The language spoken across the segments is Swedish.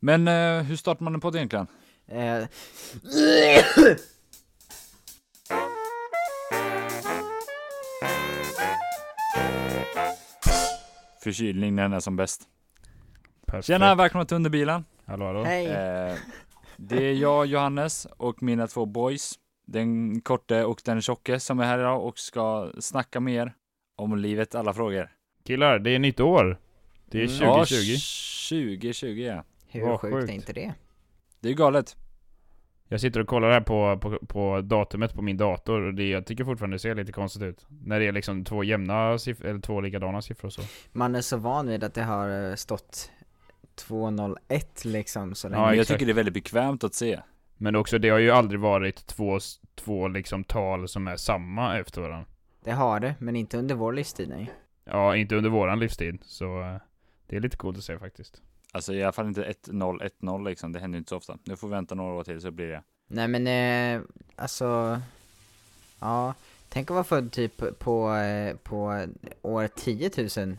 Men eh, hur startar man en podd egentligen? Eh, Förkylning när den är som bäst. Perfekt. Tjena, välkomna till Underbilen. Hallå hallå. hej! Eh, det är jag, Johannes, och mina två boys. Den korte och den tjocke som är här idag och ska snacka mer om livet, alla frågor. Killar, det är nytt år. Det är Mm. 2020. Ja, 2020 ja. Hur vad sjukt sjukt. är inte det? Det är ju galet. Jag sitter och kollar här på, på, på datumet på min dator och det, jag tycker fortfarande det ser lite konstigt ut. När det är liksom två jämna siffror, eller två likadana siffror och så. Man är så van vid att det har eh, stått 201 liksom så Ja, länge. Men jag tycker det är väldigt bekvämt att se. Men också, det har ju aldrig varit två, två liksom tal som är samma efter varandra. Det har det, men inte under vår livstid nej. Ja, inte under våran livstid. Så eh, det är lite coolt att se faktiskt. Alltså i alla fall inte 1-0, 1-0 liksom. Det händer ju inte så ofta. Nu får vi vänta några år till så blir det. Nej men eh, alltså, ja, tänk att vara född typ på, eh, på år 10 000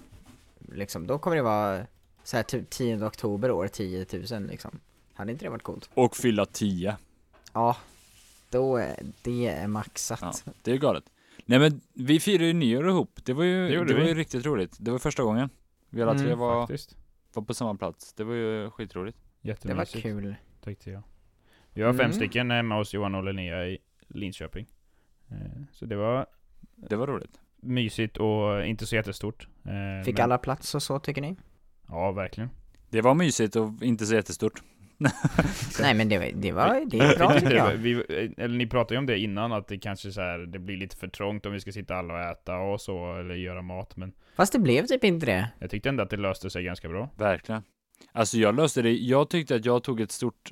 liksom, då kommer det vara så här typ 10 oktober år 10 000 liksom. Hade inte det varit coolt? Och fylla 10. Ja, då, är det är maxat. Ja, det är galet. Nej men vi firade ju nyår ihop. Det var ju, Det det var ju riktigt roligt. Det var första gången. Vi alla tre Mm, var, Faktiskt. Var på samma plats. Det var ju skitroligt. Det var kul. Tyckte jag. Vi var fem Mm. stycken hemma hos Johan och Linnea i Linköping. Eh, Så det var Det var roligt. mysigt och inte så jättestort. Eh, Fick men- alla plats och så tycker ni? Ja, verkligen. Det var mysigt och inte så jättestort. Nej men det, var- det var, det är bra tycker det jag. vi, eller ni pratade ju om det innan, att det kanske så här, det blir lite för trångt om vi ska sitta alla och äta och så, eller göra mat. Men Fast det blev typ inte det. jag tyckte ändå att det löste sig ganska bra. Verkligen. Alltså jag löste det. Jag tyckte att jag tog ett stort,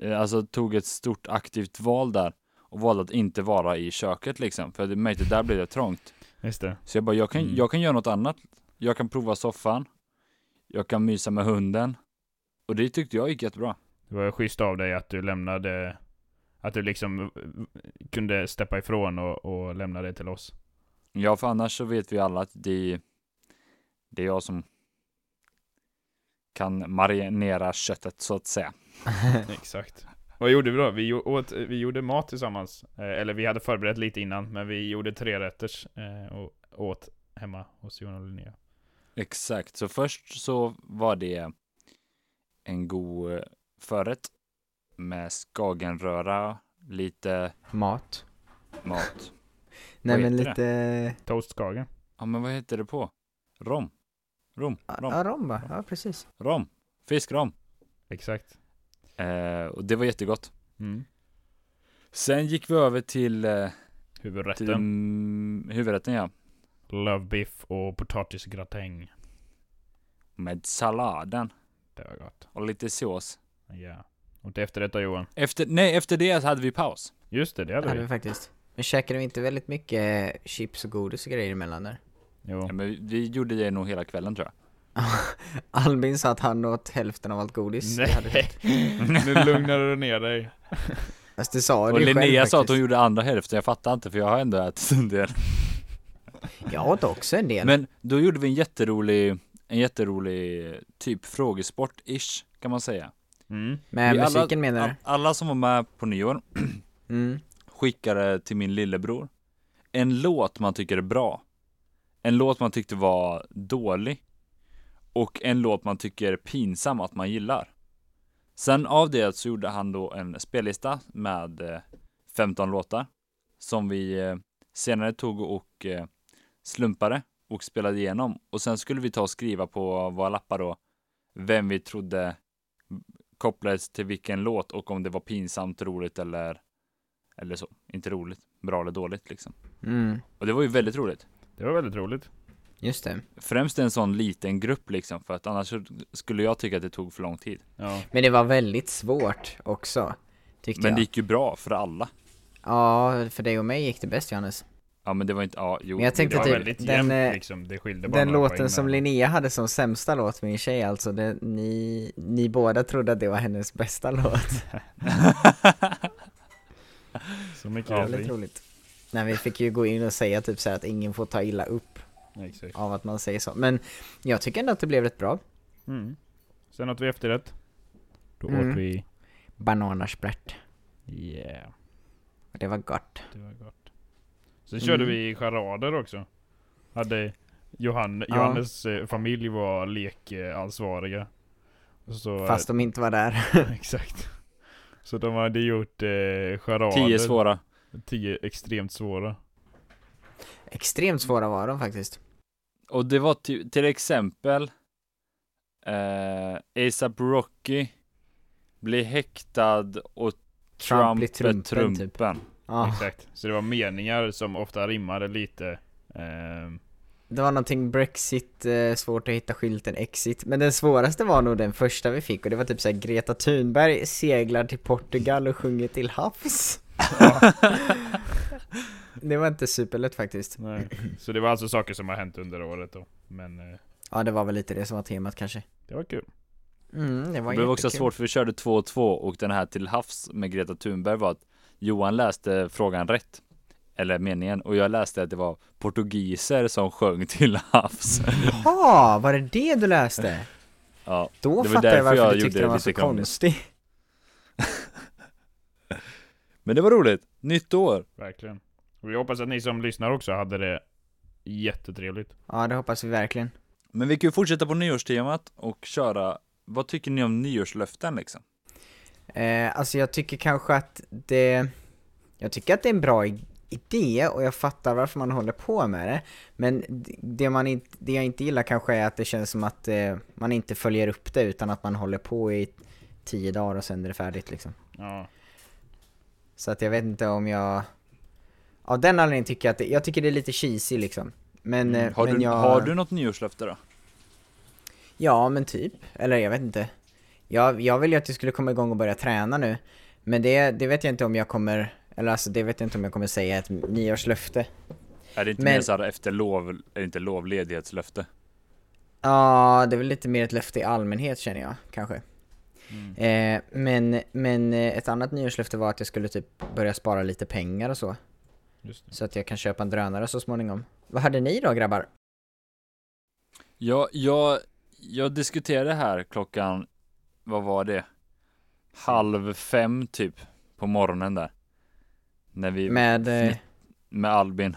eh, alltså tog ett stort aktivt val där. Och valde att inte vara i köket liksom. För jag märkte där blev det trångt. Just det. Så jag bara, jag kan, Mm. jag kan göra något annat. Jag kan prova soffan. Jag kan mysa med hunden. Och det tyckte jag gick jättebra. Det var schysst av dig att du lämnade, att du liksom eh, kunde steppa ifrån och, och lämna det till oss. Ja, för annars så vet vi alla att det, det är jag som kan marinera köttet så att säga. Exakt. Vad gjorde vi då? Vi, åt, vi gjorde mat tillsammans. Eh, Eller vi hade förberett lite innan, men vi gjorde tre rätters eh, och åt hemma hos Johan och Linnea. Exakt, så först så var det en god eh, förrätt med skagenröra, lite Mat. mat. Nej men lite... Toastskagen. Ja, men vad heter det på? Rom? Rom? Rom? Ja, rom va? Ja precis. Rom? Fiskrom? Exakt. Eh, och det var jättegott. Mm. Sen gick vi över till, eh, Huvudrätten. till mm, huvudrätten ja. Love biff och potatisgratäng. Med salladen Det var gott. och lite sås. Ja. Och till efterrätt då Johan? Efter, nej, efter det hade vi paus. Just det, det Det hade hade vi. vi faktiskt. Men käkade vi inte väldigt mycket chips och godis och grejer emellan där? Jo. Ja, men vi, vi gjorde det nog hela kvällen tror jag. Albin sa att han åt hälften av allt godis. hade Nej. nu lugnar du ner dig. Fast det sa Och du ju själv Linnea sa att hon gjorde andra hälften, jag fattar inte för jag har ändå ätit en del. Jag åt också en del. Men då gjorde vi en jätterolig, en jätterolig typ frågesport-ish kan man säga. Mm. Med Vi alla- musiken menar All, alla som var med på nyår du? Mm. skickade till min lillebror en låt man tycker är bra. En låt man tyckte var dålig. Och en låt man tycker är pinsam att man gillar. Sen av det så gjorde han då en spellista med eh, 15 låtar. Som vi eh, senare tog och eh, slumpade och spelade igenom. Och sen skulle vi ta och skriva på våra lappar då vem vi trodde kopplades till vilken låt och om det var pinsamt, roligt eller eller så. Inte roligt, bra eller dåligt liksom. Mm. Och det var ju väldigt roligt. Det var väldigt roligt. Just det. Främst en sån liten grupp liksom, för att annars skulle jag tycka att det tog för lång tid. Ja. Men det var väldigt svårt också. Tyckte Men jag. det gick ju bra för alla. Ja, för dig och mig gick det bäst Johannes. Ja men det var inte, ja jo. Men jag tänkte Det var typ, väldigt den, jämnt eh, liksom. Det skilde bara Den låten som. Linnea hade som sämsta låt med en tjej alltså, det, ni, ni båda trodde att det var hennes bästa låt. Så mycket Ja, Väldigt roligt. Nej vi fick ju gå in och säga typ så här att ingen får ta illa upp Exakt. av att man säger så. Men jag tycker ändå att det blev rätt bra. Mm. Sen åt vi efterrätt. Då Mm. åt vi, Bananasprätt. yeah, Och det var gott. det var gott. Sen körde Mm. vi charader också. Hade Johan, Ja. Johannes eh, familj var lekansvariga. Så, Fast de inte var där. exakt. Så de hade gjort eh, charader. Tio svåra. Tio extremt svåra. Extremt svåra var de faktiskt. Och det var ty- till exempel eh, ASAP Rocky blir häktad och Trump, blir är trumpen, trumpen. typ. Ja, Exakt. Så det var meningar som ofta rimmade lite. ehm, det var någonting Brexit, eh, svårt att hitta skylten Exit. Men den svåraste var nog den första vi fick och det var typ såhär Greta Thunberg seglar till Portugal och sjunger till havs. det var inte superlätt faktiskt. nej. Så det var alltså saker som har hänt under året då. Men eh, Ja, det var väl lite det som var temat kanske. det var kul. Mm, det var Det blev också svårt för vi körde 2 och 2 och den här till havs med Greta Thunberg var att Johan läste frågan rätt. Eller meningen. Och jag läste att det var portugiser som sjöng till havs. Jaha, var det det du läste? Ja, Då Det var fattar jag därför varför jag du tyckte den var så krångligt. konstig. men det var roligt. Nytt år. Verkligen. Och vi hoppas att ni som lyssnar också hade det jättetrevligt. Ja, det hoppas vi verkligen. Men vi kan ju fortsätta på nyårstemat och köra. Vad tycker ni om nyårslöften liksom? Eh, alltså jag tycker kanske att det... Jag tycker att det är en bra idé och jag fattar varför man håller på med det. Men det, man inte, det jag inte gillar kanske är att det känns som att eh, man inte följer upp det utan att man håller på i tio dagar och sen är det färdigt liksom. Ja. Så att jag vet inte om jag... Av den anledningen tycker jag att det, jag tycker det är lite cheesy liksom. Men, Mm. eh, Har, men du, jag... har du något nyårslöfte då? Ja, men typ. Eller jag vet inte. Jag, jag vill ju att jag skulle komma igång och börja träna nu. Men det, det vet jag inte om jag kommer... Eller alltså det vet jag inte om jag kommer säga ett nyårslöfte. Är det inte Men- mer såhär efter lov, är det inte lovledighetslöfte? Ja, det är väl lite mer ett löfte i allmänhet känner jag, kanske. Mm. Eh, men, men eh, ett annat nyårslöfte var att jag skulle typ börja spara lite pengar och så. Just det. Så att jag kan köpa en drönare så småningom. Vad hade ni då grabbar? Ja, jag, jag diskuterade här klockan, vad var det? Halv fem typ, på morgonen där. När vi, Med... Eh, Fnitt- med Albin.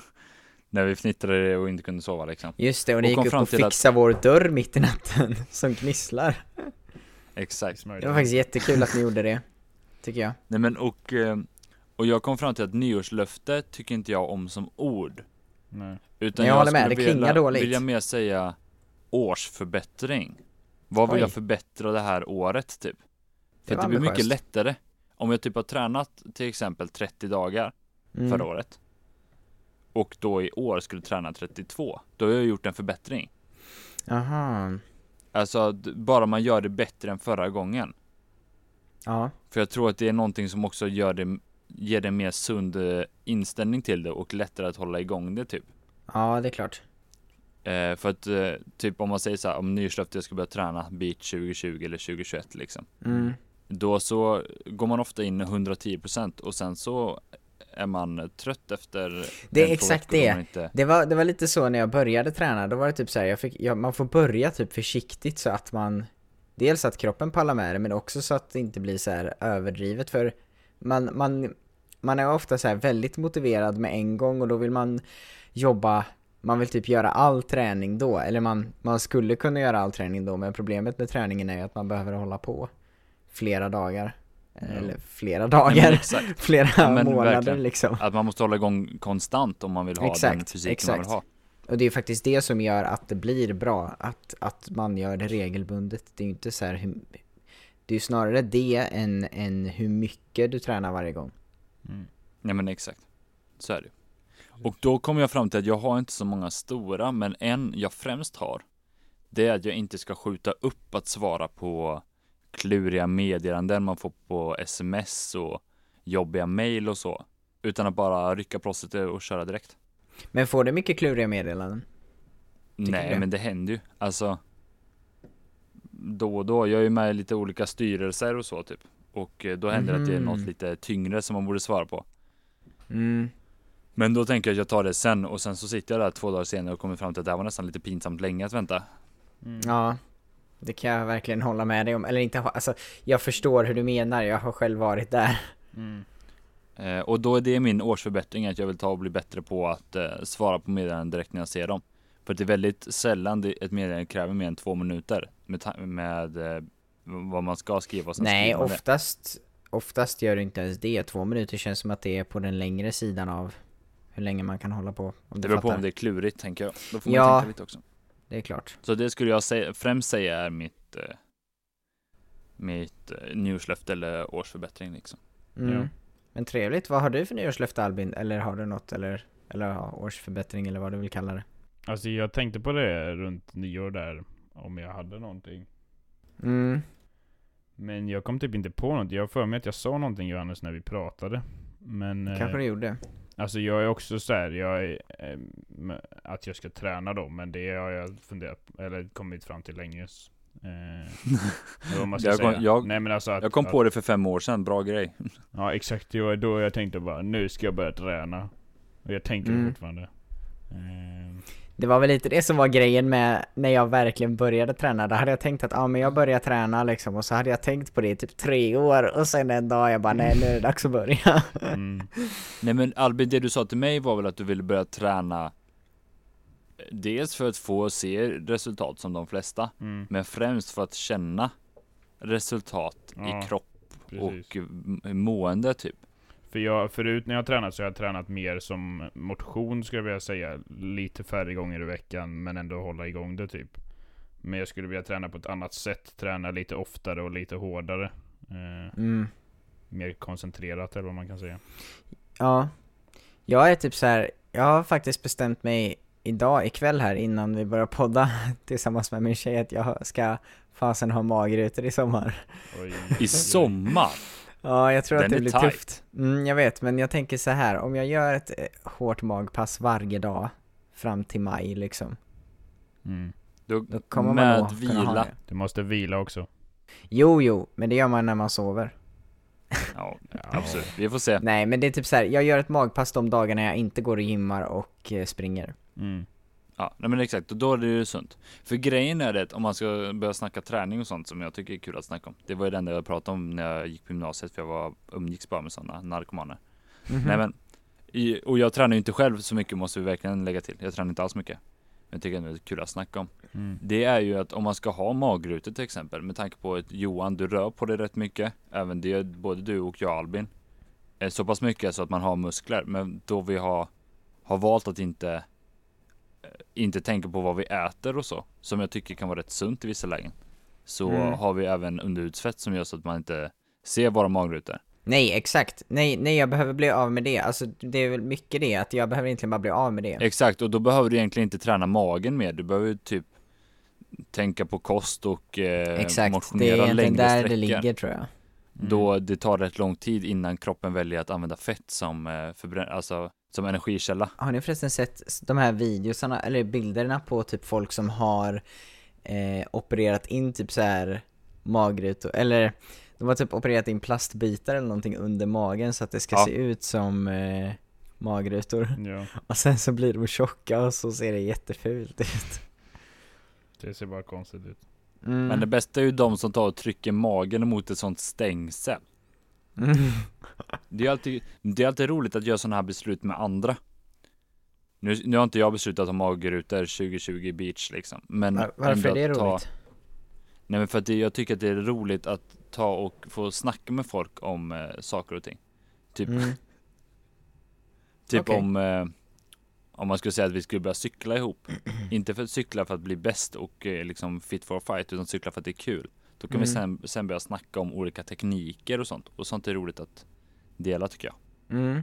När vi fnittrade och inte kunde sova liksom. just det, och ni gick upp och till att- fixade vår dörr mitt i natten, som gnisslar. Exakt. Det var faktiskt jättekul att ni gjorde det. Tycker jag. Nej men och, eh, och jag kom fram till att nyårslöfte tycker inte jag om som ord. Nej. Utan Jag håller med, det klingar vilja, dåligt. Vill jag mer säga årsförbättring. Vad vill Oj. jag förbättra det här året typ? För Det det blir mycket lättare. Om jag typ har tränat till exempel 30 dagar Mm. förra året. Och då i år skulle träna 32. Då har jag gjort en förbättring. Aha. Alltså bara man gör det bättre än förra gången. Ja. För jag tror att det är någonting som också gör det, ger det en mer sund eh, inställning till det och lättare att hålla igång det typ. Ja, det är klart. Eh, för att eh, typ om man säger så här, om nyårslöfte jag ska börja träna beat 2020 eller 2021 liksom. Mm. Då så går man ofta in 110% och sen så är man trött efter Det är exakt det. Inte... Det var, det var lite så när jag började träna, då var det typ så här, jag fick, jag, man får börja typ försiktigt så att man Dels att kroppen pallar med det, men också så att det inte blir så här överdrivet för man, man, man är ofta så väldigt motiverad med en gång och då vill man jobba man vill typ göra all träning då, eller man, man skulle kunna göra all träning då, men problemet med träningen är ju att man behöver hålla på flera dagar. Eller flera Nej, dagar, exakt. flera Ja, månader verkligen. liksom. Att man måste hålla igång konstant om man vill ha den Exakt, fysiken man vill ha. Och det är faktiskt det som gör att det blir bra, att, att man gör det regelbundet. Det är ju inte så här Det är ju snarare det än, än hur mycket du tränar varje gång. Mm. Nej men exakt. Så är det. Och då kommer jag fram till att jag har inte så många stora, men en jag främst har, det är att jag inte ska skjuta upp att svara på kluriga meddelanden man får på sms och jobbiga mail och så. Utan att bara rycka plåstret och köra direkt. Men får du mycket kluriga meddelanden? Tycker Nej, det? men det händer ju. Alltså, då och då. Jag är ju med i lite olika styrelser och så typ. Och eh, då händer det att det är något Mhm. lite tyngre som man borde svara på. Mm. Men då tänker jag att jag tar det sen och sen så sitter jag där två dagar senare och kommer fram till att det här var nästan lite pinsamt länge att vänta. Mm. Ja. Det kan jag verkligen hålla med dig om, eller inte alltså jag förstår hur du menar, jag har själv varit där. Mm. Eh, och då är det min årsförbättring att jag vill ta och bli bättre på att eh, svara på meddelanden direkt när jag ser dem. För det är väldigt sällan det, ett meddelande kräver mer än två minuter med, med eh, vad man ska skriva och sen Nej, det. oftast, oftast gör du inte ens det. Två minuter känns som att det är på den längre sidan av hur länge man kan hålla på. Om Det beror på om det är klurigt tänker jag. Då får man Ja. tänka lite också. det är klart. Så det skulle jag säga, främst säga är mitt eh, mitt eh, nyårslöfte eller årsförbättring liksom. Mm. Ja. Men trevligt, vad har du för nyårslöfte Albin? Eller har du något, eller, eller ja, årsförbättring eller vad du vill kalla det? Alltså jag tänkte på det runt nyår där, om jag hade någonting. Mm. Men jag kom typ inte på något. Jag har för mig att jag sa någonting Johannes när vi pratade. Men eh, Kanske du gjorde. Alltså jag är också så här, jag är, eh, att jag ska träna då, men det har jag funderat, eller kommit fram till länge. Eh, man ska Jag kom- säga. jag- Nej men alltså att, Jag kom att, på det för fem år sedan, bra grej. Ja exakt, det var då jag tänkte bara, nu ska jag börja träna. Och jag tänker Mm. fortfarande. Eh, Det var väl lite det som var grejen med när jag verkligen började träna. Då hade jag tänkt att ja men jag börjar träna liksom och så hade jag tänkt på det i typ tre år och sen en dag jag bara nej nu är det dags att börja. mm, Nej men Albin, det du sa till mig var väl att du ville börja träna eh, Dels för att få se resultat som de flesta, mm, men främst för att känna resultat Ja, i kropp precis. och mående typ. För jag, förut när jag har tränat så har jag tränat mer som motion skulle jag vilja säga. Lite färre gånger i veckan men ändå hålla igång det typ. Men jag skulle vilja träna på ett annat sätt. Träna lite oftare och lite hårdare. Eh, Mm. mer koncentrerat eller vad man kan säga. Ja. Jag är typ så här. jag har faktiskt bestämt mig idag, ikväll här innan vi börjar podda tillsammans med min tjej att jag ska fasen ha magrutor i sommar. Oj, I sommar! Ja, jag tror Den att det är blir tight. tufft. Mm, jag vet, men jag tänker så här. om jag gör ett eh, hårt magpass varje dag fram till maj liksom, Mm. Då, då kommer man med nog kunna ha vila. Du måste vila också. Jo, jo, men det gör man när man sover. Ja, absolut. Vi får se. Nej, men det är typ så här. jag gör ett magpass de dagarna jag inte går och gymmar och eh, springer. Mm. Ja, nej men exakt, och då är det ju sunt. För grejen är det, om man ska börja snacka träning och sånt som jag tycker är kul att snacka om. Det var ju det enda jag pratade om när jag gick på gymnasiet, för jag var, umgicks bara med sådana narkomaner. Mhm. Nej men, i, och jag tränar ju inte själv så mycket måste vi verkligen lägga till. Jag tränar inte alls mycket. Men jag tycker ändå det är kul att snacka om. Mm. Det är ju att om man ska ha magrutor till exempel, med tanke på att Johan, du rör på dig rätt mycket. Även det, både du och jag Albin. Eh, Så pass mycket så att man har muskler. Men då vi har, har valt att inte, inte tänka på vad vi äter och så. Som jag tycker kan vara rätt sunt i vissa lägen. Så Mm. har vi även underhudsfett som gör så att man inte ser våra magrutor. Nej, exakt. Nej, nej, jag behöver bli av med det. Alltså, det är väl mycket det, att jag behöver egentligen bara bli av med det. Exakt, och då behöver du egentligen inte träna magen mer. Du behöver typ tänka på kost och eh, Exakt, det är motionera egentligen längre där sträckor. det ligger tror jag. Mm. Då det tar rätt lång tid innan kroppen väljer att använda fett som, eh, förbrän- alltså, som energikälla. Har ni förresten sett de här videosarna, eller bilderna på typ folk som har eh, opererat in typ så här magrutor, eller de har typ opererat in plastbitar eller någonting under magen så att det ska Ja. se ut som eh, magrutor. Ja, Och sen så blir de tjocka och så ser det jättefult ut. det ser bara konstigt ut. Mm. Men det bästa är ju de som tar och trycker magen mot ett sånt stängsel. Mm. Det är alltid, det är alltid roligt att göra sådana här beslut med andra. Nu, nu har inte jag beslutat om magrutor 2020 beach liksom. Men Var, varför är det att ta- roligt? Nej men för att det, jag tycker att det är roligt att ta och få snacka med folk om eh, saker och ting. Typ, Mm. typ okej. om eh, om man skulle säga att vi skulle börja cykla ihop. Inte för att cykla för att bli bäst och eh, liksom fit for a fight utan cykla för att det är kul. Då kan vi Mm. sen, sen börja snacka om olika tekniker och sånt. Och sånt är roligt att dela tycker jag. Mm.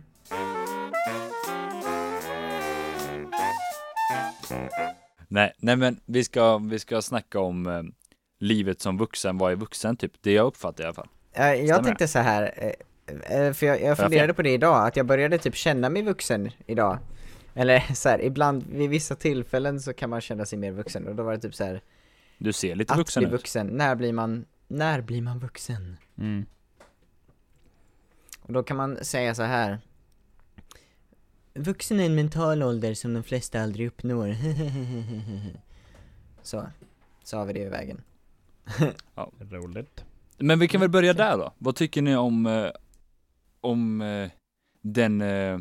Nej, nej men vi ska, vi ska snacka om eh, livet som vuxen. Vad är vuxen typ? Det jag uppfattar i alla fall. Eh, Jag Stämmer tänkte så här, eh, för jag, jag funderade på det idag, att jag började typ känna mig vuxen idag. Eller så här, ibland vid vissa tillfällen så kan man känna sig mer vuxen och då var det typ så här, Du ser lite att vuxen bli ut. vuxen, när blir man, när blir man vuxen? Mm. Och då kan man säga så här. Vuxen är en mental ålder som de flesta aldrig uppnår. så, så har vi det i vägen. Roligt. Men vi kan väl börja där då. Vad tycker ni om, eh, om eh, den, eh,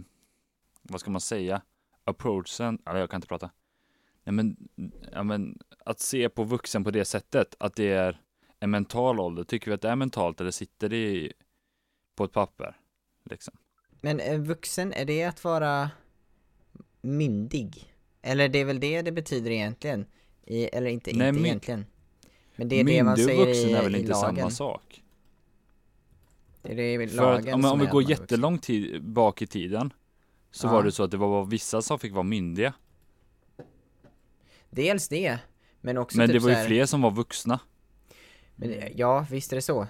vad ska man säga, approachen, eller jag kan inte prata. Nej men, ja men, att se på vuxen på det sättet, att det är en mental ålder. Tycker vi att det är mentalt eller sitter det i, på ett papper? Liksom. Men eh, vuxen, är det att vara myndig? Eller det är väl det det betyder egentligen? I, eller inte, Nej, inte my- egentligen. Men det är det man och säger vuxen i, är väl inte lagen. samma sak? Det är det i För lagen att, om, om vi går jättelång tid bak i tiden, så Ja. var det så att det var vissa som fick vara myndiga. Dels det, men också Men typ det var ju här- fler som var vuxna. Men, eh, ja, visst är det så.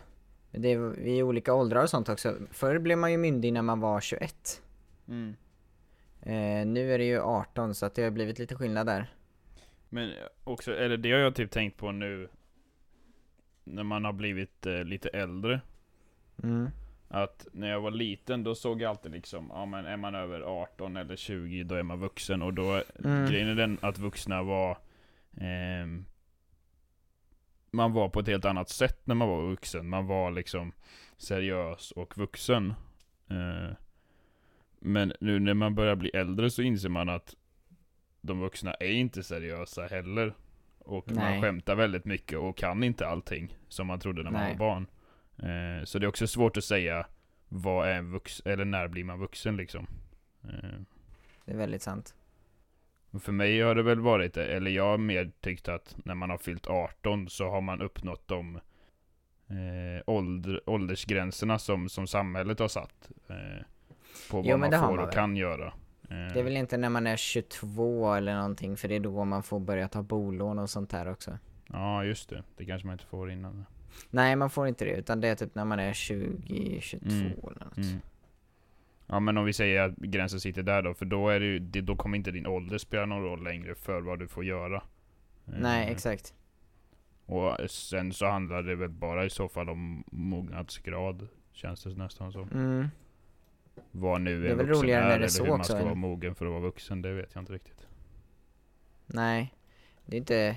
Men det är vi är i olika åldrar och sånt också. Förr blev man ju myndig när man var 21. Mm. Eh, nu är det ju 18 så att det har blivit lite skillnad där. Men också, eller det har jag typ tänkt på nu när man har blivit eh, lite äldre. Mm. Att när jag var liten då såg jag alltid liksom, ja men är man över 18 eller 20 då är man vuxen och då, Mm. grejen är den att vuxna var ehm, Man var på ett helt annat sätt när man var vuxen, man var liksom seriös och vuxen. Eh, men nu när man börjar bli äldre så inser man att de vuxna är inte seriösa heller. Och Nej. man skämtar väldigt mycket och kan inte allting som man trodde när man Nej. var barn. Eh, så det är också svårt att säga vad är en vuxen, eller när blir man vuxen liksom. Eh, Det är väldigt sant. för mig har det väl varit, eller jag har mer tyckt att när man har fyllt 18 så har man uppnått de eh, ålder, åldersgränserna som, som samhället har satt. Eh, på Jo, vad det man får och kan göra. Eh, Det är väl inte när man är 22 eller någonting för det är då man får börja ta bolån och sånt där också. Ja, just det. Det kanske man inte får innan. Nej man får inte det utan det är typ när man är 20, 22 Mm. eller något. Mm. Ja men om vi säger att gränsen sitter där då, för då är det ju, det, då kommer inte din ålder spela någon roll längre för vad du får göra. Nej Eh, exakt. Och sen så handlar det väl bara i så fall om mognadsgrad, känns det nästan som. Mm. Vad nu Det är en väl roligare är, när det är så hur man också, ska än- vara mogen för att vara vuxen, det vet jag inte riktigt. Nej. Det är inte...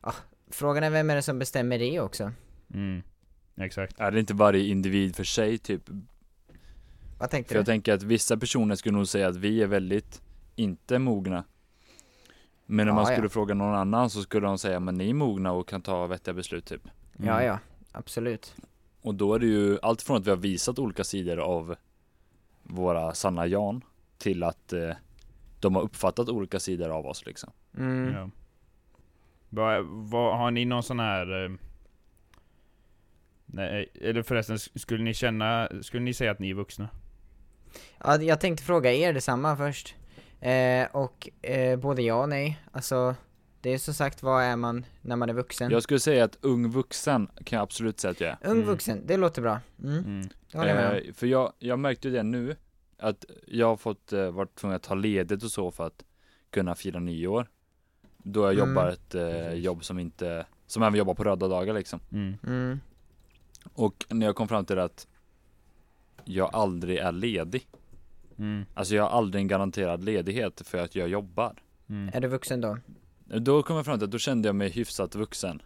Ah, frågan är vem är det som bestämmer det också? Mm. Exakt. Är det inte varje individ för sig typ? Vad tänkte För du? jag tänker att vissa personer skulle nog säga att vi är väldigt inte mogna. Men om Ja, man skulle ja. fråga någon annan så skulle de säga men ni är mogna och kan ta vettiga beslut typ. Mm. Ja ja, absolut. Och då är det ju allt från att vi har visat olika sidor av våra sanna Jan till att eh, de har uppfattat olika sidor av oss liksom. Mm. Ja. Vad, vad, har ni någon sån här... eh, Nej, eller förresten, skulle ni känna, skulle ni säga att ni är vuxna? Ja, jag tänkte fråga er detsamma först. Eh, och eh, både ja och nej. Alltså, det är som sagt, vad är man när man är vuxen? Jag skulle säga att ung vuxen kan jag absolut säga att jag är. Ung Mm. vuxen, det låter bra. Mm, Mm. det håller jag med om. Eh, för jag, jag märkte det nu, att jag har fått, eh, varit tvungen att ta ledigt och så för att kunna fira nyår. Då jag Mm. jobbar ett eh, jobb som inte, som även jobbar på röda dagar liksom. Mm. Mm. Och när jag kom fram till att jag aldrig är ledig. Mm. Alltså jag har aldrig en garanterad ledighet för att jag jobbar. Mm. Är du vuxen då? Då kom jag fram till att då kände jag mig hyfsat vuxen.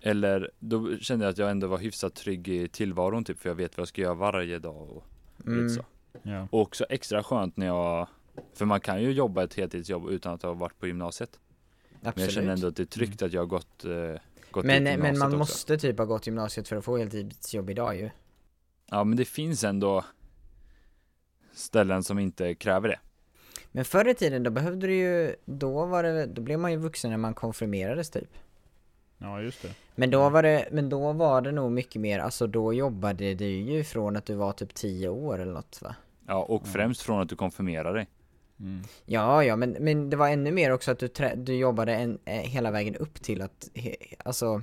Eller då kände jag att jag ändå var hyfsat trygg i tillvaron typ för jag vet vad jag ska göra varje dag och Mm. lite så. Ja. Och också extra skönt när jag För man kan ju jobba ett heltidsjobb utan att ha varit på gymnasiet Men Absolut. jag känner ändå att det är tryggt att jag har gått, eh, gått men, ut men man också. måste typ ha gått gymnasiet för att få heltidsjobb idag ju. Ja men det finns ändå Ställen som inte kräver det Men förr i tiden då behövde du ju, då var det, då blev man ju vuxen när man konfirmerades typ. ja, just det. Men då var det, men då var det nog mycket mer, alltså då jobbade du ju från att du var typ 10 år eller något va? Ja och Mm. främst från att du konfirmerar dig Mm. Ja, ja, men, men det var ännu mer också att du, trä, du jobbade en, eh, hela vägen upp till att, he, alltså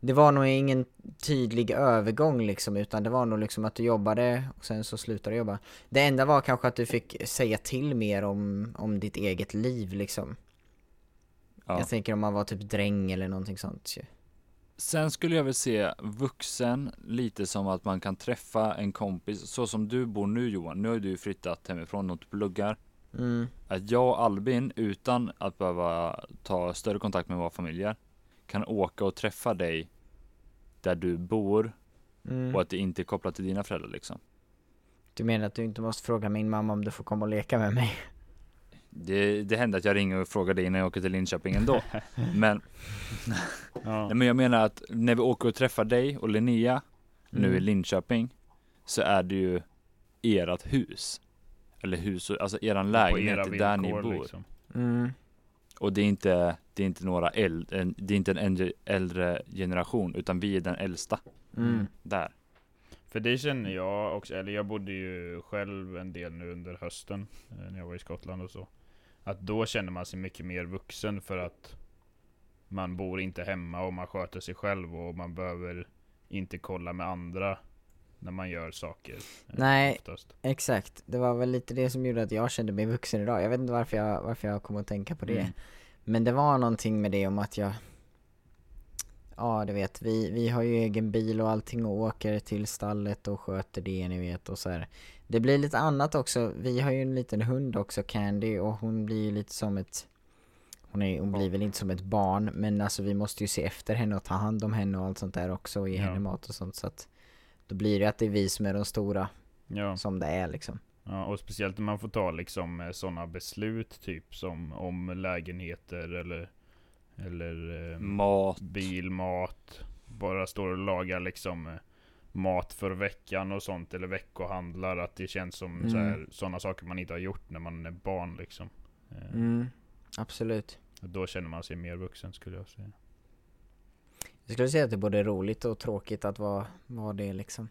Det var nog ingen tydlig övergång liksom, utan det var nog liksom att du jobbade och sen så slutade du jobba Det enda var kanske att du fick säga till mer om, om ditt eget liv liksom ja. Jag tänker om man var typ dräng eller någonting sånt ju. Sen skulle jag väl se vuxen lite som att man kan träffa en kompis Så som du bor nu Johan, nu har du flyttat hemifrån och du pluggar Mm, Att jag och Albin utan att behöva ta större kontakt med våra familjer kan åka och träffa dig där du bor Mm. och att det inte är kopplat till dina föräldrar liksom. Du menar att du inte måste fråga min mamma om du får komma och leka med mig? Det, det händer att jag ringer och frågar dig när jag åker till Linköping ändå. Men, Ja. nej, men jag menar att när vi åker och träffar dig och Linnea nu i Mm. Linköping så är det ju ert hus. Eller hus, alltså eran lägenhet, era där ni bor. liksom. Mm. Och det är inte, det är inte några äldre, det är inte en äldre, äldre generation utan vi är den äldsta Mm. där. För det känner jag också, eller jag bodde ju själv en del nu under hösten eh, när jag var i Skottland och så. Att då känner man sig mycket mer vuxen för att man bor inte hemma och man sköter sig själv och man behöver inte kolla med andra när man gör saker. eh, Nej. Oftast. Exakt, det var väl lite det som gjorde att jag kände mig vuxen idag. Jag vet inte varför jag, varför jag kom att tänka på det. Mm. Men det var någonting med det om att jag Ja du vet, vi, vi har ju egen bil och allting och åker till stallet och sköter det ni vet och så här. Det blir lite annat också, vi har ju en liten hund också Candy och hon blir ju lite som ett Hon, är, hon blir väl inte som ett barn men alltså vi måste ju se efter henne och ta hand om henne och allt sånt där också och ge Ja. henne mat och sånt så att Då blir det att det är vi som är de stora Ja. som det är liksom ja, och speciellt när man får ta liksom sådana beslut typ som om lägenheter eller eller eh, Mat, bil, mat, bara står och lagar liksom eh, mat för veckan och sånt eller veckohandlar att det känns som Mm. sådana saker man inte har gjort när man är barn liksom. Eh, Mm, absolut och Då känner man sig mer vuxen skulle jag säga. Jag skulle säga att det är både roligt och tråkigt att vara, vara det liksom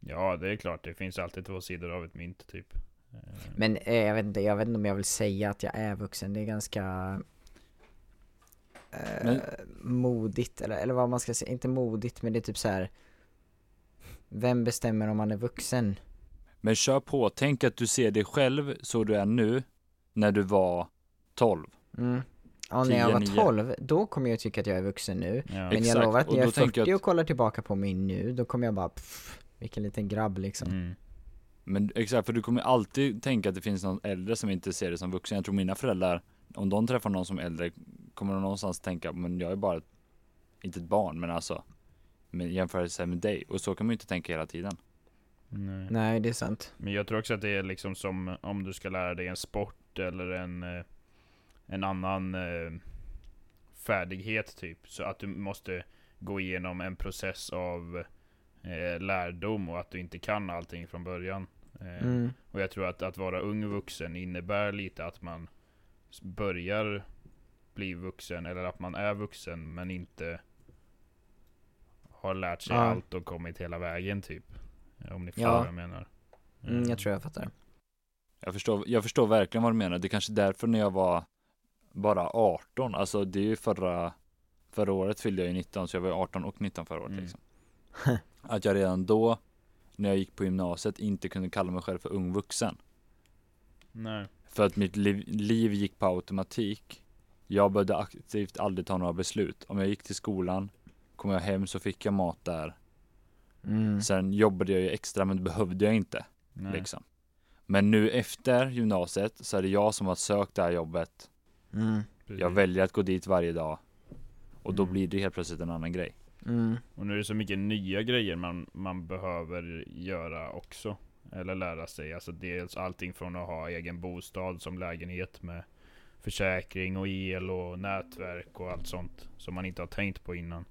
Ja det är klart, det finns alltid två sidor av ett mynt typ. Eh, Men eh, jag vet inte, jag vet inte om jag vill säga att jag är vuxen, det är ganska eh, Men- modigt, eller, eller vad man ska säga, inte modigt men det är typ så här. Vem bestämmer om man är vuxen? men kör på. Tänk att du ser dig själv så du är nu när du var 12. Mm. Ja, när jag var 10, 9. 12, då kommer jag tycka att jag är vuxen nu. ja. Men Exakt, jag lovar att när jag då är tänker 40 jag och kollar tillbaka på mig nu, då kommer jag bara pff, vilken liten grabb liksom. Mm. Men exakt, för du kommer alltid tänka att det finns någon äldre som inte ser det som vuxen. Jag tror mina föräldrar, om de träffar någon som är äldre, kommer de någonstans tänka, men jag är bara, inte ett barn, men alltså, med jämförelse med dig. Och så kan man ju inte tänka hela tiden. Nej. Nej, det är sant. Men jag tror också att det är liksom som om du ska lära dig en sport eller en, eh, en annan eh, färdighet typ. Så att du måste gå igenom en process av eh, lärdom och att du inte kan allting från början. Eh, Mm. Och jag tror att att vara ung vuxen innebär lite att man börjar bli vuxen eller att man är vuxen men inte har lärt sig Ja. allt och kommit hela vägen typ. Om ni förstår Ja. vad jag menar. Mm, Eh, jag tror jag fattar. Jag förstår, jag förstår verkligen vad du menar. Det är kanske därför när jag var bara 18, alltså det är ju förra, förra året fyllde jag ju 19, så jag var ju 18 och 19 förra året Mm. liksom. Att jag redan då, när jag gick på gymnasiet, inte kunde kalla mig själv för ung vuxen. Nej. För att mitt liv, liv gick på automatik. Jag behövde aktivt aldrig ta några beslut. Om jag gick till skolan, kom jag hem så fick jag mat där. Mm. Sen jobbade jag ju extra men det behövde jag inte. Nej. Liksom. Men nu efter gymnasiet så är det jag som har sökt det här jobbet. Mm. Jag väljer att gå dit varje dag. Och då Mm. blir det helt plötsligt en annan grej. Mm. Och nu är det så mycket nya grejer man, man behöver göra också. Eller lära sig. Alltså dels allting från att ha egen bostad som lägenhet med försäkring och el och nätverk och allt sånt. Som man inte har tänkt på innan.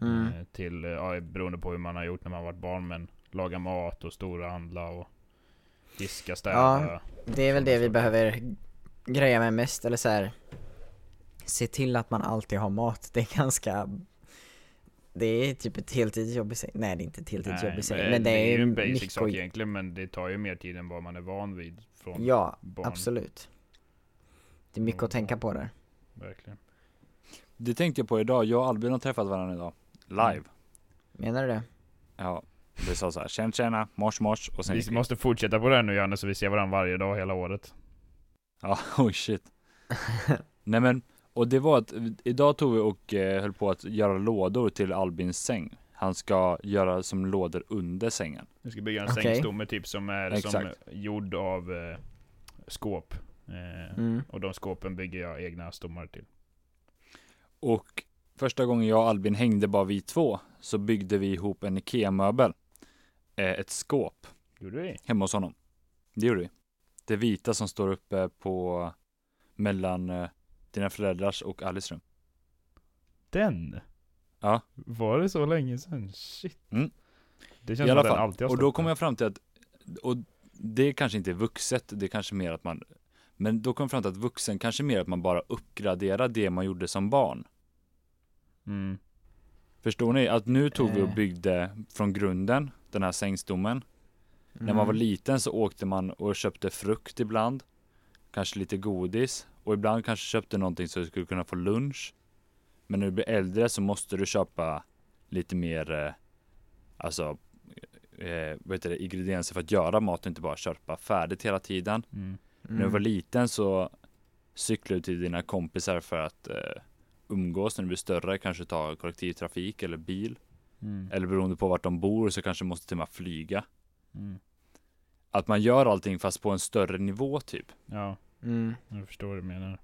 Mm. Eh, Till, eh, ja, beroende på hur man har gjort när man varit barn. Men laga mat och stora handla och diska, städa. Det är väl det vi behöver greja med mest, eller så här. Se till att man alltid har mat, det är ganska Det är typ ett heltidsjobb i sig, nej det är inte ett heltidsjobb i sig, men, det, är ju en mycket basic sak att- egentligen. Men det tar ju mer tid än vad man är van vid. Från Ja, barn. absolut Det är mycket att tänka på där Verkligen. Det tänkte jag på idag. Jag och Albin har träffat varandra idag. Live. Menar du det? Ja. Vi sa så här, tjena tjena, mors mors och sen vi. måste fortsätta på det här nu Janne, så vi ser varandra varje dag hela året. Ja, oj shit. Nej men, och det var att idag tog vi och eh, höll på att göra lådor till Albins säng. Han ska göra som lådor under sängen. Vi ska bygga en Okej. sängstomme typ som är som gjord av eh, skåp. Eh, Mm. Och de skåpen bygger jag egna stommar till. Och Första gången jag och Albin hängde bara vi två så byggde vi ihop en IKEA-möbel. Eh, ett skåp Gjorde vi? hemma hos honom. Det gjorde vi. Det vita som står uppe på mellan eh, dina föräldrars och Alice rum. Den? Ja. Var det så länge sedan? Shit. Mm. Det I känns alla som fall. alltid har Och då där. kom jag fram till att, och det kanske inte är vuxet, det är kanske mer att man, men då kom jag fram till att vuxen kanske mer att man bara uppgraderar det man gjorde som barn. Mm. Förstår ni? Att nu tog vi och Eh. byggde från grunden, den här sängstommen. När man var Mm. liten så åkte man och köpte frukt ibland. Kanske lite godis. Och ibland kanske köpte någonting så du skulle kunna få lunch. Men när du blir äldre så måste du köpa lite mer, eh, alltså, eh, vad heter det, ingredienser för att göra mat och inte bara köpa färdigt hela tiden. Mm. När du var liten så cyklade du till dina kompisar för att eh, umgås. När du blir större kanske ta kollektivtrafik eller bil. Mm. Eller beroende på vart de bor så kanske måste till och med flyga. Mm. Att man gör allting fast på en större nivå typ. Ja, Mm. jag förstår vad du menar.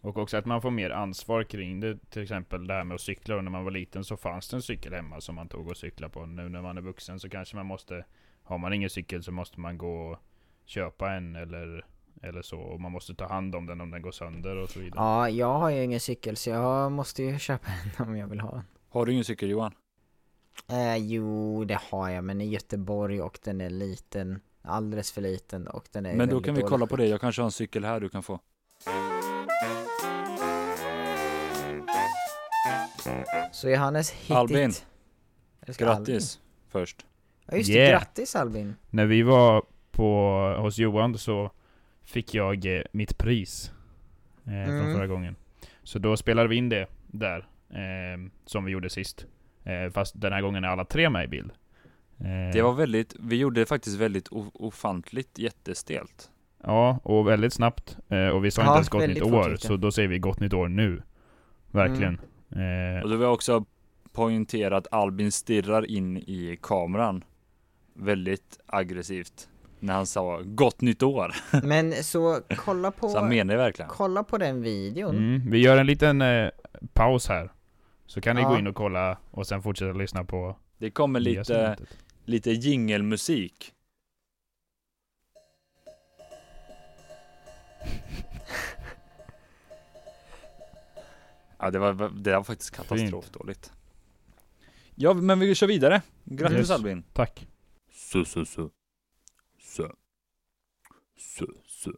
Och också att man får mer ansvar kring det. Till exempel det här med att cykla. Och när man var liten så fanns det en cykel hemma som man tog och cykla på. Nu när man är vuxen så kanske man måste, har man ingen cykel så måste man gå och köpa en eller, eller så. Och man måste ta hand om den om den går sönder och så vidare. Ja, jag har ju ingen cykel så jag måste ju köpa en om jag vill ha en. Har du ingen cykel Johan? Eh, jo, det har jag, men i Göteborg och den är liten. Alldeles för liten och den är Men då kan vi kolla på det. Jag kanske har en cykel här du kan få. Så Johannes hittit... Albin. Ska Albin? Grattis först. Ja just Yeah. det, grattis Albin! När vi var på, hos Johan så fick jag eh, mitt pris eh, Mm. från förra gången. Så då spelade vi in det där, eh, som vi gjorde sist. Eh, fast den här gången är alla tre med i bild. Eh, Det var väldigt, vi gjorde det faktiskt väldigt ofantligt jättestelt. Ja, och väldigt snabbt. Eh, och vi sa Ja, inte ens gott nytt år, så då säger vi gott nytt år nu. Verkligen. Eh, Och då vill jag också poängtera att Albin stirrar in i kameran väldigt aggressivt när han sa gott nytt år. Men så kolla på, Så han menar det verkligen. kolla på den videon. mm, vi gör en liten eh, paus här. Så kan ni Ja. gå in och kolla och sen fortsätta lyssna på Det kommer lite, lite jingelmusik. Ja, det var, det var faktiskt katastrofdåligt. Ja, men vi kör vidare. Grattis Yes. Albin. Tack. Så, så, så. Så. Så, så.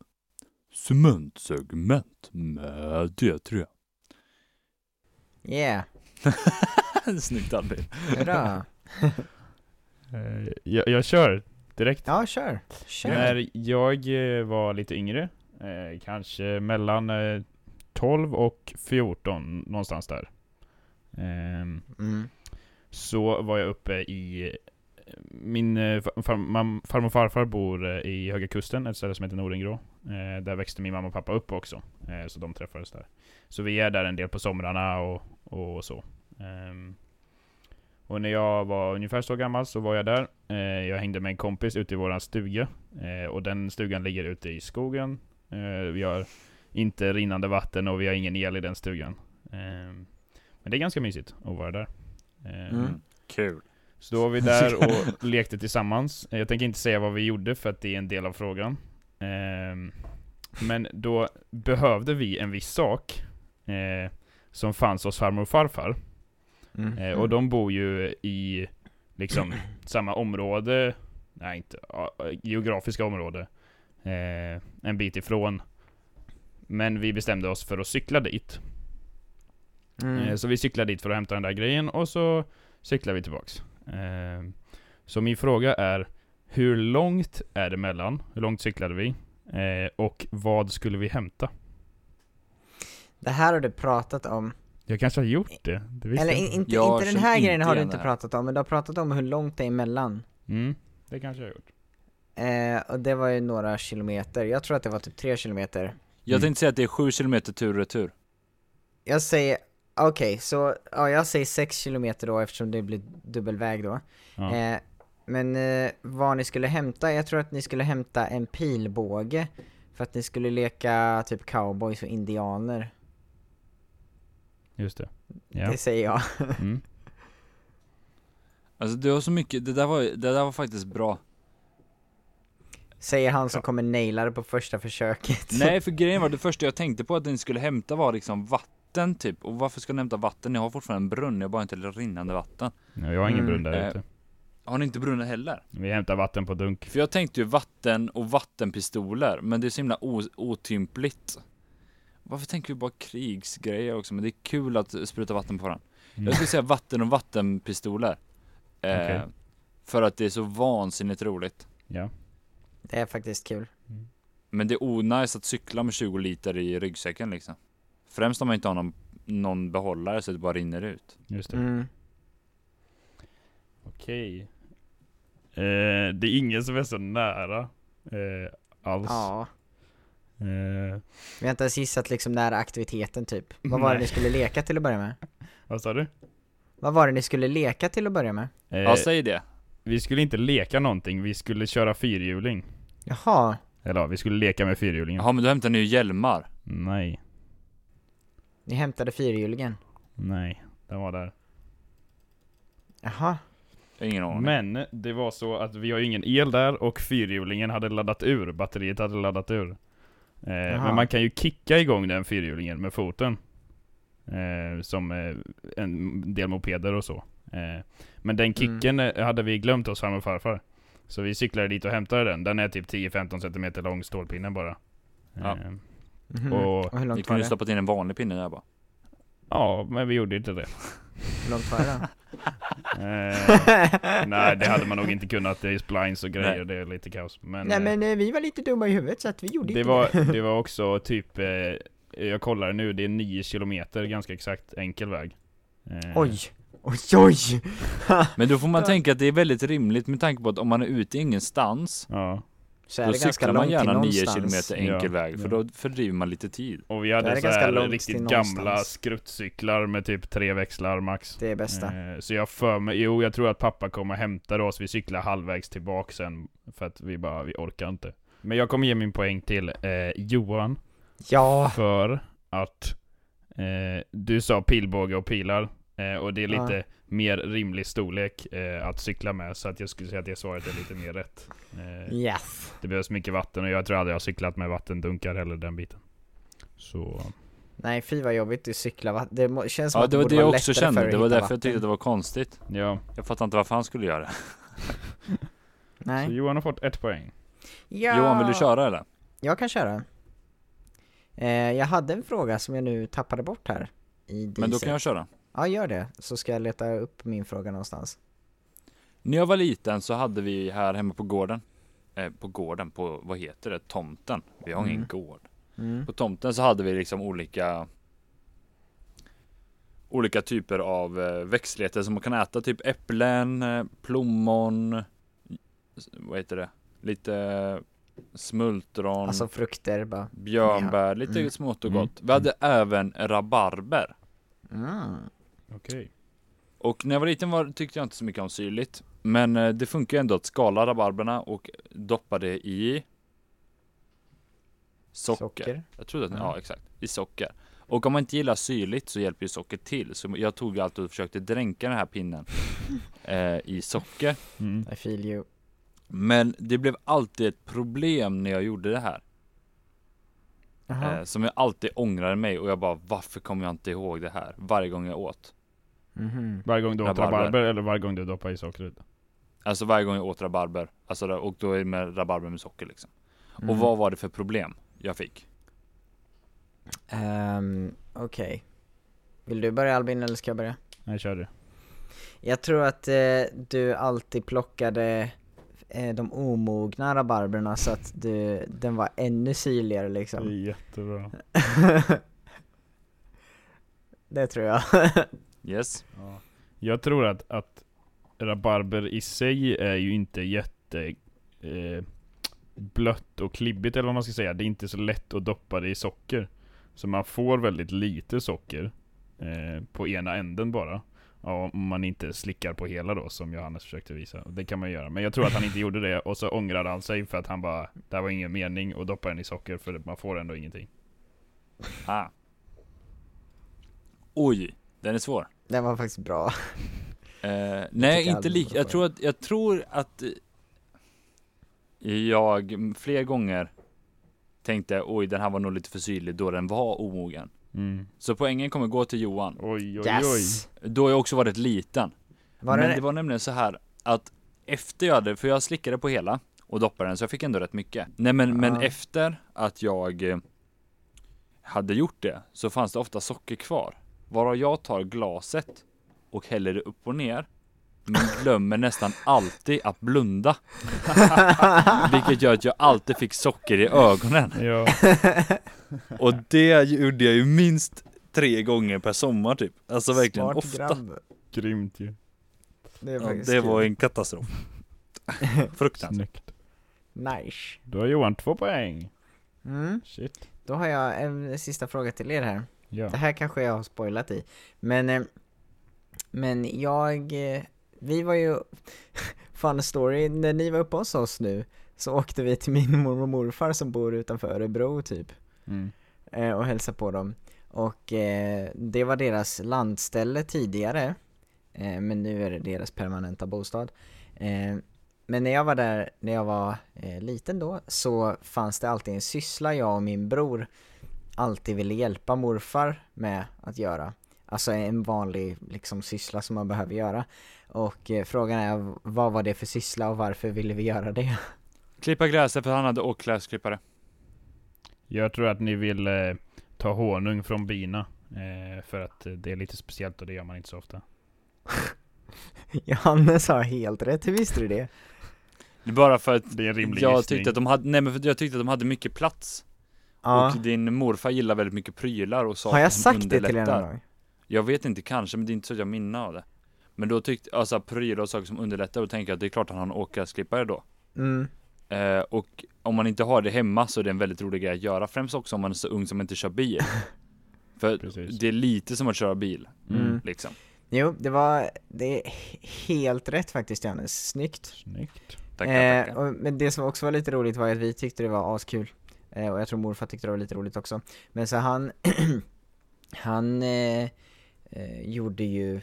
Cementsegment med D3. Yeah, Snyggt Albin. hurra! Eh, jag, jag kör direkt. Ja, kör! Kör! När jag eh, var lite yngre, eh, kanske mellan eh, 12 och 14, någonstans där. Ehm, Mm. så var jag uppe i min far, far, mam- farmor och farfar bor i Höga Kusten, ett ställe som heter Nordingrå. Där växte min mamma och pappa upp också, så de träffades där. Så vi är där en del på somrarna och, och så. Ehm, och när jag var ungefär så gammal så var jag där. Eh, jag hängde med en kompis ute i våran stuga. Eh, och den stugan ligger ute i skogen. Eh, vi har inte rinnande vatten och vi har ingen el i den stugan. Ehm, men det är ganska mysigt att vara där. Ehm, Mm. Kul. så då var vi där och lekte tillsammans. Eh, Jag tänker inte säga vad vi gjorde för att det är en del av frågan. Men då behövde vi en viss sak eh, som fanns hos farmor och farfar. Mm. Eh, och de bor ju i liksom samma område, nej inte, ja, geografiska område. Eh, en bit ifrån. Men vi bestämde oss för att cykla dit. Mm. Eh, Så vi cyklade dit för att hämta den där grejen och så cyklade vi tillbaks. Eh, Så min fråga är, hur långt är det mellan? Hur långt cyklade vi? Eh, Och vad skulle vi hämta? Det här har du pratat om. Jag kanske har gjort det, det Eller jag in, inte. inte, Jag inte den här inte grejen har du inte pratat om, men du har pratat om hur långt det är emellan. Mm, det kanske jag har gjort. Eh, och det var ju några kilometer, jag tror att det var typ tre kilometer. Jag Mm. tänkte säga att det är sju kilometer tur och retur. Jag säger, okej, så, ja jag säger sex kilometer då eftersom det blir dubbelväg då. Ja. Eh, men eh, vad ni skulle hämta, jag tror att ni skulle hämta en pilbåge för att ni skulle leka typ cowboys och indianer. Just det. Ja. Det säger jag. Mm. Alltså du har så mycket, det där var, det där var faktiskt bra. Säger han som kommer naila det på första försöket. Nej för grejen var, det första jag tänkte på att ni skulle hämta var liksom vatten typ. Och varför ska ni hämta vatten? Ni har fortfarande en brunn, jag har bara inte rinnande vatten. Ja, jag har ingen Mm. brunn där Eh. ute. Har ni inte brunnen heller? Vi hämtar vatten på dunk. För jag tänkte ju vatten och vattenpistoler, men det är så himla otympligt. Varför tänker vi bara krigsgrejer också? Men det är kul att spruta vatten på den. Mm. Jag skulle säga vatten och vattenpistoler. Eh, Okej. För att det är så vansinnigt roligt. Ja. Det är faktiskt kul. Men det är onajs att cykla med 20 liter i ryggsäcken liksom. Främst om man inte har någon, någon behållare så det bara rinner ut. Just det. Mm. Okej. Eh, det är ingen som är så nära. Eh, alls. Ja. Eh, Vi har inte ens gissat liksom nära aktiviteten typ. Vad var det Nej. ni skulle leka till att börja med? vad sa du? Vad var det ni skulle leka till att börja med? Eh, Ja, säg det. vi skulle inte leka någonting, vi skulle köra fyrhjuling. Jaha. Eller ja, vi skulle leka med fyrhjulingen. Jaha, men du hämtar ni ju hjälmar. Nej, Ni hämtade fyrhjulingen. nej, den var där. Jaha. Ingen aning. Men det var så att vi har ju ingen el där och fyrhjulingen hade laddat ur, batteriet hade laddat ur. Eh, men man kan ju kicka igång den fyrhjulingen med foten. Eh, som eh, en del mopeder och så. Eh, men den kicken eh, hade vi glömt hos farmor och farfar. Så vi cyklade dit och hämtade den. Den är typ 10-15 cm lång, stålpinnen bara. Ja. Eh, Mhm. Och- Och hur långt var kunde stoppat in en vanlig pinne där bara. ja, men vi gjorde inte det. Hur långt var det? Eh, nej, det hade man nog inte kunnat. Det är splines och grejer, Nej. det är lite kaos. Men, Nej eh, men eh, vi var lite dumma i huvudet så att vi gjorde Det inte var, det. det var också typ, eh, jag kollar nu, det är 9 kilometer ganska exakt enkel väg. Oj. Oj oj! Men då får man tänka att det är väldigt rimligt med tanke på att om man är ute ingenstans Ja, Så är Då det ganska cyklar man gärna 9 någonstans. kilometer enkel Ja, väg för då fördriver man lite tid. och vi hade så ganska här riktigt gamla någonstans. skruttcyklar med typ tre växlar max. Det är bästa. Eh, så jag för mig, jo jag tror att pappa kommer hämta oss, vi cyklar halvvägs tillbaka sen för att vi bara, vi orkar inte. Men jag kommer ge min poäng till eh, Johan. Ja! För att eh, du sa pilbåge och pilar. Eh, och det är Ja. lite mer rimlig storlek eh, att cykla med. Så att jag skulle säga att det svaret är lite mer rätt. Eh, Yes! det behövs mycket vatten och jag tror aldrig jag har cyklat med vattendunkar heller den biten. Så Nej fy vad jobbigt att cykla? Det känns som Ja att det var det jag också kände, att det var därför jag vatten. tyckte att det var konstigt. ja, Jag fattar inte varför han skulle göra det. så Nej. Johan har fått ett poäng. Ja! Johan vill du köra eller? Jag kan köra. Eh, jag hade en fråga som jag nu tappade bort här. I Men då kan jag köra. Ja gör det, så ska jag leta upp min fråga någonstans. När jag var liten så hade vi här hemma på gården, eh, på gården, på vad heter det, tomten. Vi har ingen Mm. gård. Mm. På tomten så hade vi liksom olika Olika typer av eh, växtligheter som man kan äta, typ äpplen, eh, plommon, vad heter det, lite smultron, Alltså frukter bara. björnbär, lite Mm. smått och Mm. gott. Vi hade även rabarber. Mm. Okej. Och när jag var liten var, tyckte jag inte så mycket om syrligt. Men eh, det funkar ändå att skala rabarberna och doppa det i socker. Socker. Jag trodde att, Ja. ja exakt, i socker. Och om man inte gillar syrligt så hjälper ju socker till. Så jag tog alltid och försökte dränka den här pinnen eh, i socker. Mm. I feel you. Men det blev alltid ett problem när jag gjorde det här. Jaha. Eh, som jag alltid ångrade mig och jag bara varför kommer jag inte ihåg det här? Varje gång jag åt. Mhm. Varje gång du åt Rabarber. rabarber eller varje gång du doppar i sockret? Alltså varje gång jag åt rabarber. Alltså, och då är det med rabarber med socker liksom. Och Mm. vad var det för problem jag fick? Ehm, Okej. Vill du börja Albin eller ska jag börja? Nej, kör du. Jag tror att eh, du alltid plockade eh, de omogna rabarberna så att du, den var ännu syrligare Det är liksom. jättebra. det tror jag. Yes. Ja. Jag tror att, att rabarber i sig är ju inte jätte eh, blött och klibbigt eller vad man ska säga. Det är inte så lätt att doppa det i socker. Så man får väldigt lite socker eh, på ena änden bara. Ja, om man inte slickar på hela då, som Johannes försökte visa. Det kan man göra. Men jag tror att han inte gjorde det, och så ångrade han sig för att han bara, det här var ingen mening att doppa den i socker, för man får ändå ingenting. Ah. Oj. Den är svår. Den var faktiskt bra. Eh, nej, inte lika. Jag tror att, jag tror att eh, jag fler gånger tänkte oj, den här var nog lite för syrlig då den var omogen. Mm. Så poängen kommer gå till Johan. Oj, oj, Yes! Då jag också varit liten. Var Men det det var nämligen så här att efter jag hade, för jag slickade på hela och doppade den så jag fick ändå rätt mycket. Nej men, men Ja. efter att jag eh, hade gjort det så fanns det ofta socker kvar. Varav jag tar glaset och häller det upp och ner. Men glömmer nästan alltid att blunda. Vilket gör att jag alltid fick socker i ögonen. Ja, Och det gjorde jag ju minst tre gånger per sommar typ. Alltså verkligen Smart ofta. grabb. grymt ju. Det, Ja, det var en katastrof. Fruktansvärt. Snyggt. Nice. Då har Johan två poäng. Mm. Shit. Då har jag en sista fråga till er här. Ja. Det här kanske jag har spoilat i. Men, eh, men jag, eh, vi var ju, fun story, när ni var uppe hos oss nu så åkte vi till min mormor och morfar som bor utanför Örebro typ Mm. eh, och hälsade på dem. Och eh, det var deras landställe tidigare, eh, men nu är det deras permanenta bostad. Eh, men när jag var där, när jag var liten då, så fanns det alltid en syssla jag och min bror alltid ville hjälpa morfar med att göra. Alltså en vanlig liksom syssla som man behöver göra. Och eh, frågan är, vad var det för syssla och varför ville vi göra det? Klippa gräset för han hade åkgräsklippare. Jag tror att ni vill eh, ta honung från bina. Eh, för att det är lite speciellt och det gör man inte så ofta. Johannes har helt rätt, hur visste du det? Det är bara för att Det är en rimlig jag gissning. tyckte att de hade, nej men för jag tyckte att de hade mycket plats. Ja. Och din morfar gillar väldigt mycket prylar och saker Har jag som sagt det till underlättar. någon gång? Jag vet inte kanske, men det är inte så att jag minns av det. Men då tyckte, alltså prylar och saker som underlättar, och tänker jag att det är klart att han har en åkgräsklippare då. Mm. Eh, och om man inte har det hemma så är det en väldigt rolig grej att göra, främst också om man är så ung som inte kör bil. För Precis. det är lite som att köra bil, Mm. liksom. Jo, det var, det är helt rätt faktiskt Johannes, snyggt. Snyggt. Tackar, Eh, tackar. och, men det som också var lite roligt var att vi tyckte det var askul. Eh, och jag tror morfar tyckte det var lite roligt också. Men så han, han eh, eh, gjorde ju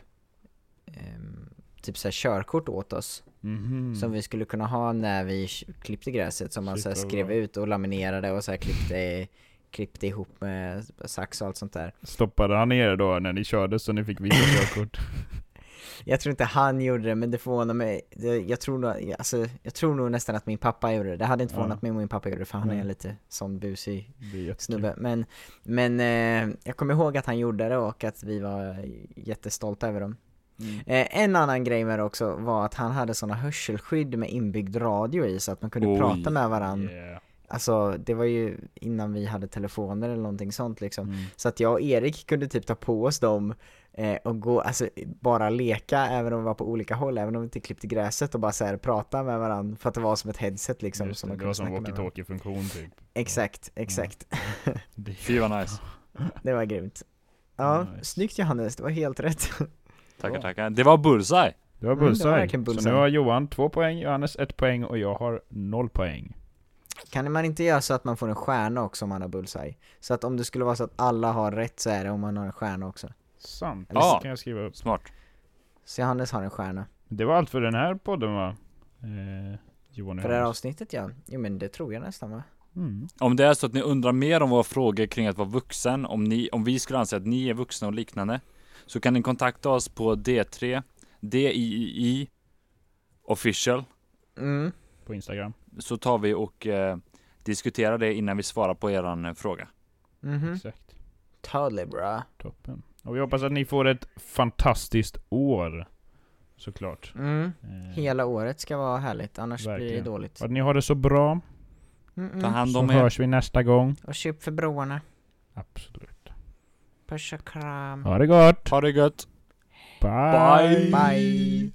ehm, typ såhär körkort åt oss. Mhm. Som vi skulle kunna ha när vi klippte gräset. Som man Shit, så här vad skrev bra. ut och laminerade och så här klippte, klippte ihop med sax och allt sånt där. Stoppade han er då när ni körde så ni fick visa körkort? Jag tror inte han gjorde det, men det förvånar mig. Jag, tror nog, alltså, jag tror nog nästan att min pappa gjorde det. Det hade inte Ja. förvånat mig om min pappa gjorde det, för han är lite sån busig snubbe. Men, men eh, jag kommer ihåg att han gjorde det och att vi var jättestolta över dem. Mm. Eh, en annan grej med det också var att han hade såna hörselskydd med inbyggd radio i så att man kunde Oj. prata med varandra. Yeah. Alltså det var ju innan vi hade telefoner eller någonting sånt liksom. Mm. Så att jag och Erik kunde typ ta på oss dem eh, och gå, alltså bara leka även om vi var på olika håll, även om vi inte klippte gräset och bara så här prata med varandra för att det var som ett headset liksom. Just som det, man det kunde var som walkie-talkie-funktion typ. Exakt, exakt. Det- Fy vad nice. Det var grymt. Ja, Nice. snyggt Johannes, det var helt rätt. Tackar, tackar. Det var bullseye. Det var Mm, det var bullseye. Så bullseye. nu har Johan två poäng, Johannes ett poäng och jag har noll poäng. Kan man inte göra så att man får en stjärna också om man har bullseye? Så att om det skulle vara så att alla har rätt så är det om man har en stjärna också. Sant. Eller Det kan jag skriva upp. Smart. Så Johannes har en stjärna. Det var allt för den här podden va? Eh, Johan och För det här Johannes. avsnittet ja. Jo men det tror jag nästan va? Mm. Om det är så att ni undrar mer om våra frågor kring att vara vuxen, om, ni, om vi skulle anse att ni är vuxna och liknande, så kan ni kontakta oss på D3 DII official, Mm. På Instagram. så tar vi och eh, diskuterar det innan vi svarar på eran eh, fråga. Mhm. Exakt. Totally bra. Toppen. Och vi hoppas att ni får ett fantastiskt år. Såklart. Mm. Eh, Hela året ska vara härligt, annars blir Verkligen. det dåligt. och att ni har det så bra. Mm Ta -mm. hand Så om er. hörs vi nästa gång. Och köp för broarna. Absolut. Puss och kram. Ha det gott. Ha det gött. Bye. Bye. Bye.